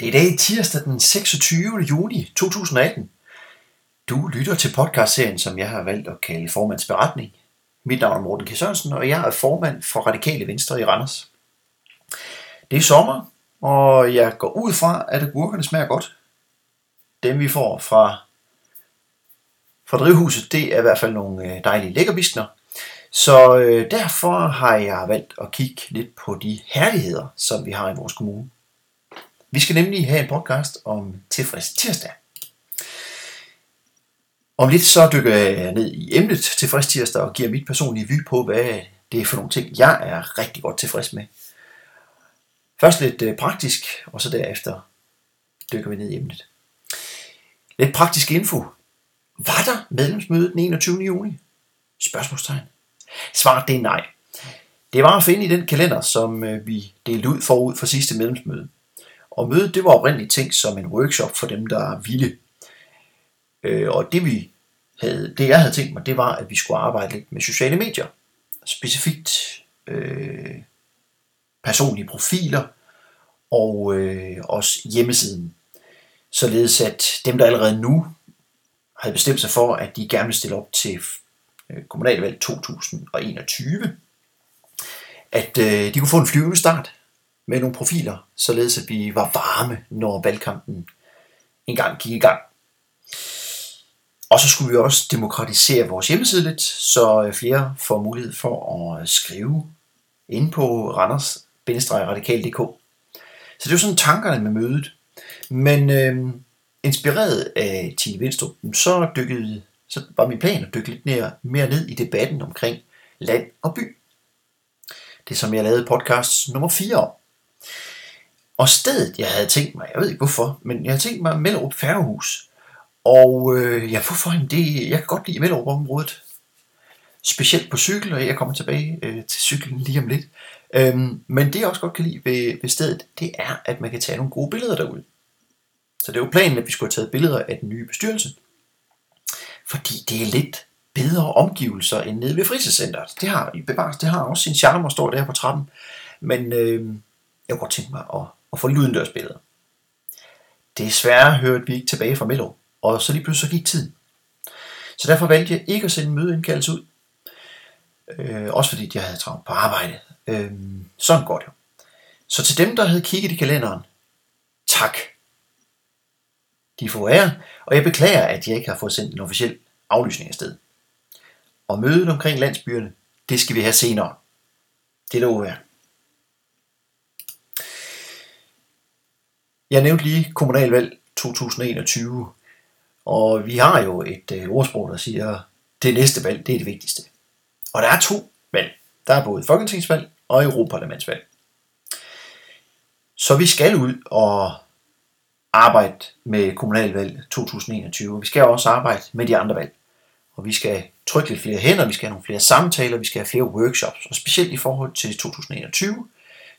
Det er i dag tirsdag den 26. juni 2018. Du lytter til podcastserien, som jeg har valgt at kalde Formands Beretning. Mit navn er Morten K. Sørensen, og jeg er formand for Radikale Venstre i Randers. Det er sommer, og jeg går ud fra, at agurkerne smager godt. Dem vi får fra, fra drivhuset, det er i hvert fald nogle øh, dejlige lækkerbistner. Så øh, derfor har jeg valgt at kigge lidt på de herligheder, som vi har i vores kommune. Vi skal nemlig have en podcast om tilfreds tirsdag. Om lidt så dykker jeg ned i emnet tilfreds tirsdag og giver mit personlige vy på, hvad det er for nogle ting, jeg er rigtig godt tilfreds med. Først lidt øh, praktisk, og så derefter dykker vi ned i emnet. Lidt praktisk info. Var der medlemsmøde den 21. juni? Spørgsmålstegn. Svaret det er nej. Det var at finde i den kalender, som øh, vi delte ud forud for sidste medlemsmøde. Og mødet det var oprindeligt tænkt som en workshop for dem, der ville. Øh, og det, vi havde, det jeg havde tænkt mig, det var, at vi skulle arbejde lidt med sociale medier. Specifikt øh, personlige profiler og øh, også hjemmesiden. Således at dem, der allerede nu havde bestemt sig for, at de gerne vil stille op til øh, kommunalvalg 2021, at øh, de kunne få en flyvende start med nogle profiler, således at vi var varme, når valgkampen engang gik i gang. Og så skulle vi også demokratisere vores hjemmeside lidt, så øh, flere får mulighed for at øh, skrive ind på randers radikaldk Så det var sådan tankerne med mødet. Men øh, inspireret af Tine Vindstrup, så, dykkede, så var min plan at dykke lidt mere, mere ned i debatten omkring land og by. Det som jeg lavede podcast nummer 4 om. Og stedet, jeg havde tænkt mig, jeg ved ikke hvorfor, men jeg havde tænkt mig Mellerup Færgehus. Og øh, ja, hvorfor det? Jeg kan godt lide Mellerup-området. Specielt på cykel, og jeg kommer tilbage øh, til cyklen lige om lidt. Øhm, men det jeg også godt kan lide ved, ved stedet, det er, at man kan tage nogle gode billeder derude. Så det er jo planen, at vi skulle have taget billeder af den nye bestyrelse. Fordi det er lidt bedre omgivelser end nede ved fritidscenteret. Det har, bevares, det har også sin charme at stå der på trappen. Men øh, jeg kunne godt tænke mig at og for lidt udendørsbilleder. Desværre hørte vi ikke tilbage fra Mello, og så lige pludselig så gik tiden. Så derfor valgte jeg ikke at sende mødeindkaldelse ud. Øh, også fordi jeg havde travlt på arbejde. Øh, sådan går det jo. Så til dem, der havde kigget i kalenderen, tak. De får ære, og jeg beklager, at jeg ikke har fået sendt en officiel aflysning afsted. Og mødet omkring landsbyerne, det skal vi have senere. Det lover jeg. Jeg nævnte lige kommunalvalg 2021, og vi har jo et øh, ordsprog, der siger, det næste valg, det er det vigtigste. Og der er to valg. Der er både folketingsvalg og europaparlamentsvalg. Så vi skal ud og arbejde med kommunalvalg 2021, og vi skal også arbejde med de andre valg. Og vi skal trykke lidt flere hænder, vi skal have nogle flere samtaler, vi skal have flere workshops, og specielt i forhold til 2021,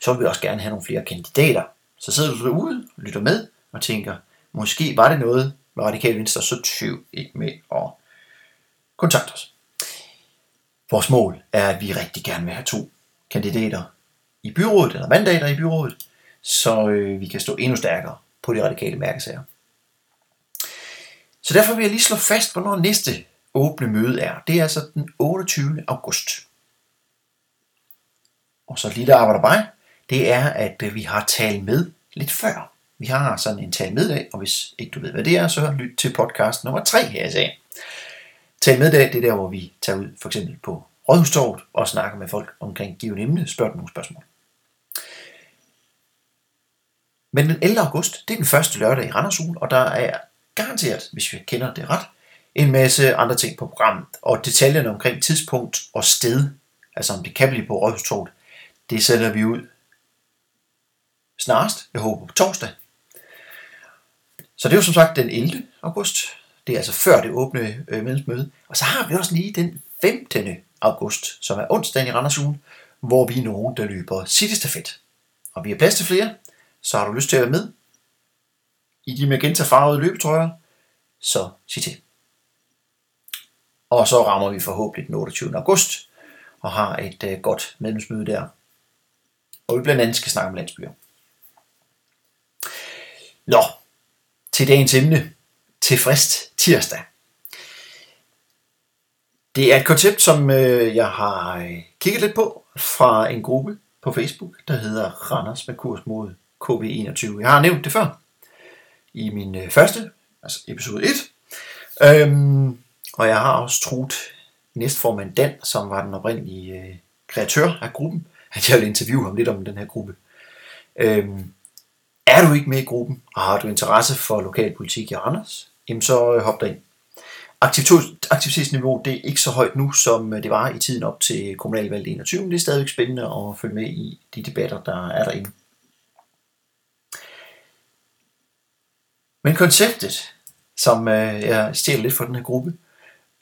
så vil vi også gerne have nogle flere kandidater så sidder du derude, lytter med og tænker, måske var det noget med Radikale Venstre, så tøv ikke med at kontakte os. Vores mål er, at vi rigtig gerne vil have to kandidater i byrådet, eller mandater i byrådet, så øh, vi kan stå endnu stærkere på de radikale mærkesager. Så derfor vil jeg lige slå fast, hvornår næste åbne møde er. Det er altså den 28. august. Og så lige der arbejder bare, det er, at øh, vi har talt med lidt før. Vi har sådan en tal med dag, og hvis ikke du ved, hvad det er, så lyt til podcast nummer 3 her i sagen. Tal med dag, det er der, hvor vi tager ud for eksempel på Rådhustorvet og snakker med folk omkring givet emne, spørger nogle spørgsmål. Men den 11. august, det er den første lørdag i Randersugen, og der er garanteret, hvis vi kender det ret, en masse andre ting på programmet. Og detaljerne omkring tidspunkt og sted, altså om det kan blive på Rådhustorvet, det sætter vi ud snarest. Jeg håber på torsdag. Så det er jo som sagt den 11. august. Det er altså før det åbne øh, medlemsmøde. Og så har vi også lige den 15. august, som er onsdagen i Randersugen, hvor vi er nogen, der løber City Stafet. Og vi har plads til flere, så har du lyst til at være med i de magenta farvede løbetrøjer, så sig til. Og så rammer vi forhåbentlig den 28. august og har et øh, godt medlemsmøde der. Og vi blandt andet skal snakke om landsbyer. Nå, til dagens emne. til frist tirsdag. Det er et koncept, som øh, jeg har øh, kigget lidt på fra en gruppe på Facebook, der hedder Randers med kurs mod KV21. Jeg har nævnt det før i min øh, første, altså episode 1. Øhm, og jeg har også truet næstformand Dan, som var den oprindelige kreatør af gruppen, at jeg vil interviewe ham lidt om den her gruppe. Øhm, er du ikke med i gruppen, og har du interesse for lokalpolitik i Randers, jamen så øh, hop dig ind. Aktivitetsniveau det er ikke så højt nu, som øh, det var i tiden op til kommunalvalget 21, men det er stadigvæk spændende at følge med i de debatter, der er derinde. Men konceptet, som øh, jeg stjæler lidt fra den her gruppe,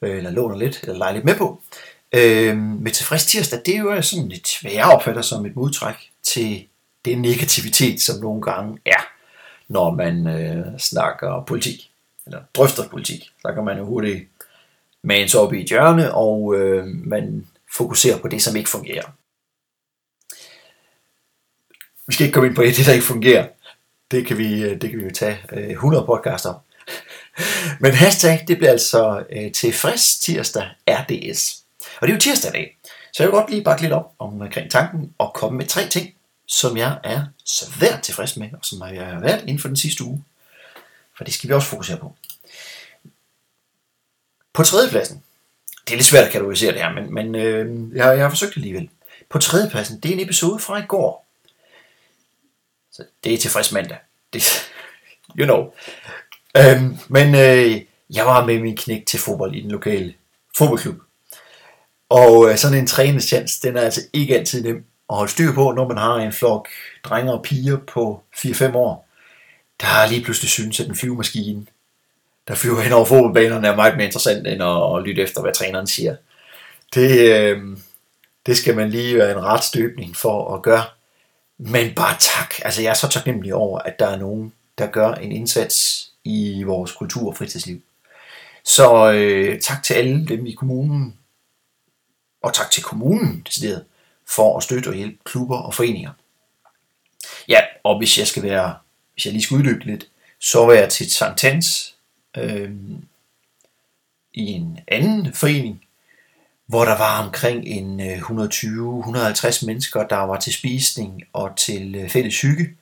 eller låner lidt, eller leger lidt med på, øh, med tilfreds tirsdag, det er jo sådan lidt, hvad jeg opfatter som et modtræk til den negativitet, som nogle gange er, når man øh, snakker politik, eller drøfter politik. Så kan man jo hurtigt mane op i et hjørne, og øh, man fokuserer på det, som ikke fungerer. Vi skal ikke komme ind på det, der ikke fungerer. Det kan vi, øh, det kan vi jo tage øh, 100 podcaster om. Men hashtag, det bliver altså øh, tilfreds tirsdag RDS. Og det er jo tirsdag i dag. Så jeg vil godt lige bakke lidt op omkring øh, tanken og komme med tre ting, som jeg er svært tilfreds med, og som jeg har været inden for den sidste uge. For det skal vi også fokusere på. På tredjepladsen, det er lidt svært at kategorisere det her, men, men øh, jeg, jeg har forsøgt alligevel. På tredjepladsen, det er en episode fra i går. Så det er tilfreds mandag. Det, you know. Øhm, men øh, jeg var med min knæk til fodbold i den lokale fodboldklub. Og øh, sådan en træningschance, den er altså ikke altid nem at holde styr på, når man har en flok drenge og piger på 4-5 år, der har lige pludselig synes, at den flyvemaskine, der flyver hen over fodboldbanerne, er meget mere interessant end at, lytte efter, hvad træneren siger. Det, øh, det skal man lige være en ret støbning for at gøre. Men bare tak. Altså, jeg er så taknemmelig over, at der er nogen, der gør en indsats i vores kultur- og fritidsliv. Så øh, tak til alle dem i kommunen, og tak til kommunen, decideret, for at støtte og hjælpe klubber og foreninger. Ja, og hvis jeg skal være, hvis jeg lige skal uddybe lidt, så var jeg til Sankt Hans øh, i en anden forening, hvor der var omkring en øh, 120-150 mennesker, der var til spisning og til øh, fælles hygge.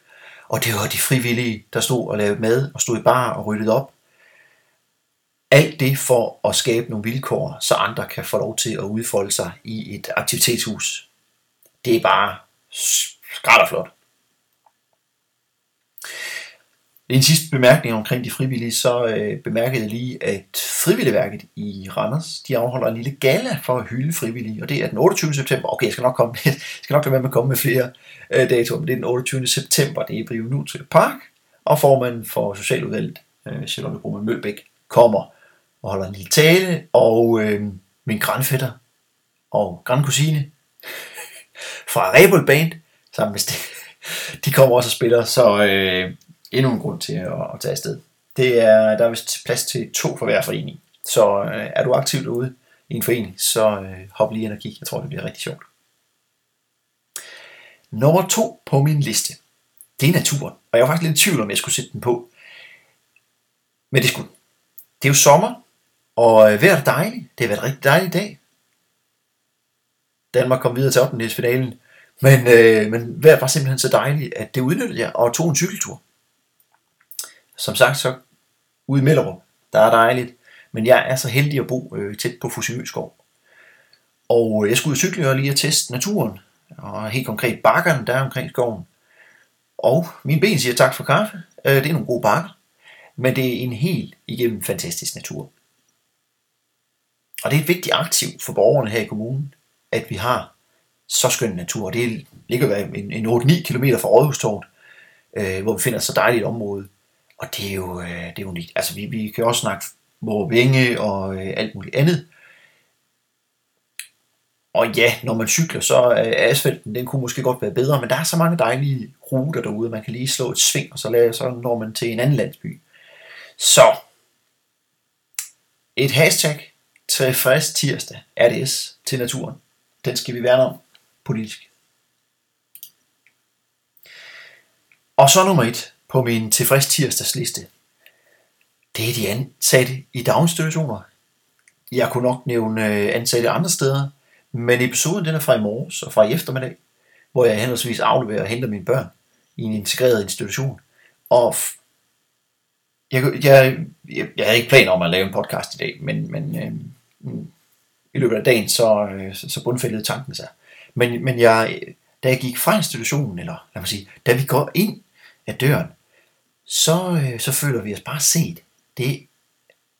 Og det var de frivillige, der stod og lavede mad og stod i bar og ryddede op. Alt det for at skabe nogle vilkår, så andre kan få lov til at udfolde sig i et aktivitetshus det er bare flot. En sidste bemærkning omkring de frivillige, så øh, bemærkede jeg lige, at Frivilligværket i Randers, de afholder en lille gala for at hylde frivillige, og det er den 28. september. Okay, jeg skal nok, komme, jeg skal nok lade være med at komme med flere øh, datoer, men det er den 28. september, det er i Brive til Park, og formanden for Socialudvalget, øh, Charlotte Broman Mølbæk, kommer og holder en lille tale, og øh, min grandfætter og grandkusine, fra Rebel Band, sammen med de kommer også og spiller, så øh, endnu en grund til at, at tage afsted. Det er, der er vist plads til to for hver forening. Så øh, er du aktiv derude i en forening, så øh, hop lige ind og kig. Jeg tror, det bliver rigtig sjovt. Nummer to på min liste, det er naturen. Og jeg var faktisk lidt i tvivl om, jeg skulle sætte den på. Men det skulle Det er jo sommer, og øh, vejret er dejligt. Det har været en rigtig dejlig dag. Danmark kom videre til 8. finalen. Men, øh, men vejret var simpelthen så dejligt, at det udnyttede jeg og tog en cykeltur. Som sagt, så ude i Mellerup, der er dejligt. Men jeg er så heldig at bo øh, tæt på Fusimø. Og øh, jeg skulle ud og cykle og lige at teste naturen. Og helt konkret bakkerne, der er omkring skoven. Og min ben siger tak for kaffe. Øh, det er nogle gode bakker. Men det er en helt igennem fantastisk natur. Og det er et vigtigt aktiv for borgerne her i kommunen at vi har så skøn natur. Det ligger en, en 8-9 km fra Rådhustorvet, øh, hvor vi finder så dejligt område. Og det er jo, øh, det er unikt. Altså vi, vi kan også snakke hvor vinge og øh, alt muligt andet. Og ja, når man cykler, så er asfalten, den kunne måske godt være bedre, men der er så mange dejlige ruter derude, man kan lige slå et sving, og så, lade, så når man til en anden landsby. Så, et hashtag tilfreds tirsdag RDS til naturen den skal vi værne om politisk. Og så nummer et på min tilfreds tirsdagsliste, det er de ansatte i daginstitutioner. Jeg kunne nok nævne øh, ansatte andre steder, men episoden den er fra i morges og fra i eftermiddag, hvor jeg henholdsvis afleverer og henter mine børn i en integreret institution. Og jeg, jeg, jeg, jeg havde ikke planer om at lave en podcast i dag, men, men øh, i løbet af dagen, øh, så, så bundfældede tanken sig. Men, men jeg, da jeg gik fra institutionen, eller lad mig sige, da vi går ind af døren, så, øh, så føler vi os bare set. Det er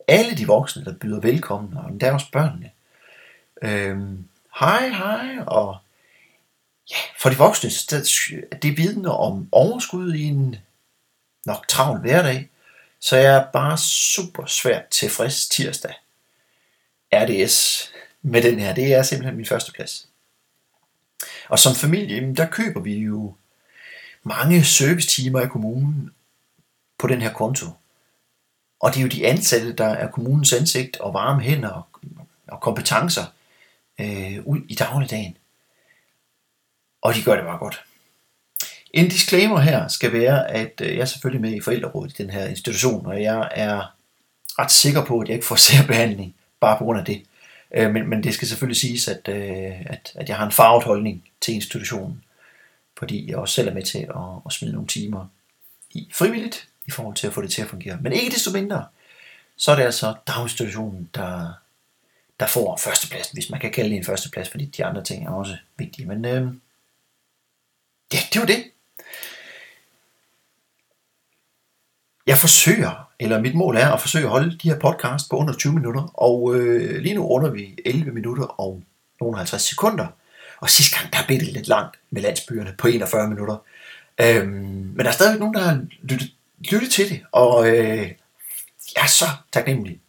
alle de voksne, der byder velkommen, og der er også børnene. Øhm, hej, hej, og ja, for de voksne, det vidner om overskud i en nok travl hverdag, så jeg er bare super svært tilfreds tirsdag. RDS med den her, det er simpelthen min første plads. Og som familie, der køber vi jo mange servicetimer i kommunen på den her konto. Og det er jo de ansatte, der er kommunens ansigt og varme hænder og kompetencer øh, ud i dagligdagen. Og de gør det bare godt. En disclaimer her skal være, at øh, jeg er selvfølgelig med i forældrerådet i den her institution, og jeg er ret sikker på, at jeg ikke får særbehandling bare på grund af det. Øh, men, men det skal selvfølgelig siges, at, øh, at, at jeg har en farvet holdning til institutionen, fordi jeg også selv er med til at, at smide nogle timer i frivilligt i forhold til at få det til at fungere. Men ikke desto mindre, så er det altså daginstitutionen, der, der får førstepladsen, hvis man kan kalde det en førsteplads, fordi de andre ting er også vigtige. Men øh, ja, det var det. Jeg forsøger, eller mit mål er at forsøge at holde de her podcast på under 20 minutter, og øh, lige nu runder vi 11 minutter og nogle 50 sekunder. Og sidste gang, der blev det lidt langt med landsbyerne på 41 minutter. Øhm, men der er stadigvæk nogen, der har lyttet, lyttet til det, og øh, jeg er så taknemmelig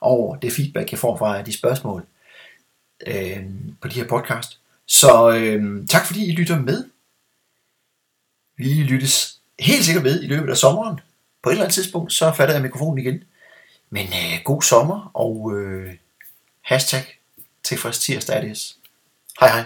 over det feedback, jeg får fra de spørgsmål øh, på de her podcast. Så øh, tak fordi I lytter med. Vi lyttes helt sikkert med i løbet af sommeren på et eller andet tidspunkt, så fatter jeg mikrofonen igen. Men øh, god sommer, og øh, hashtag tilfreds tirsdag. Hej hej.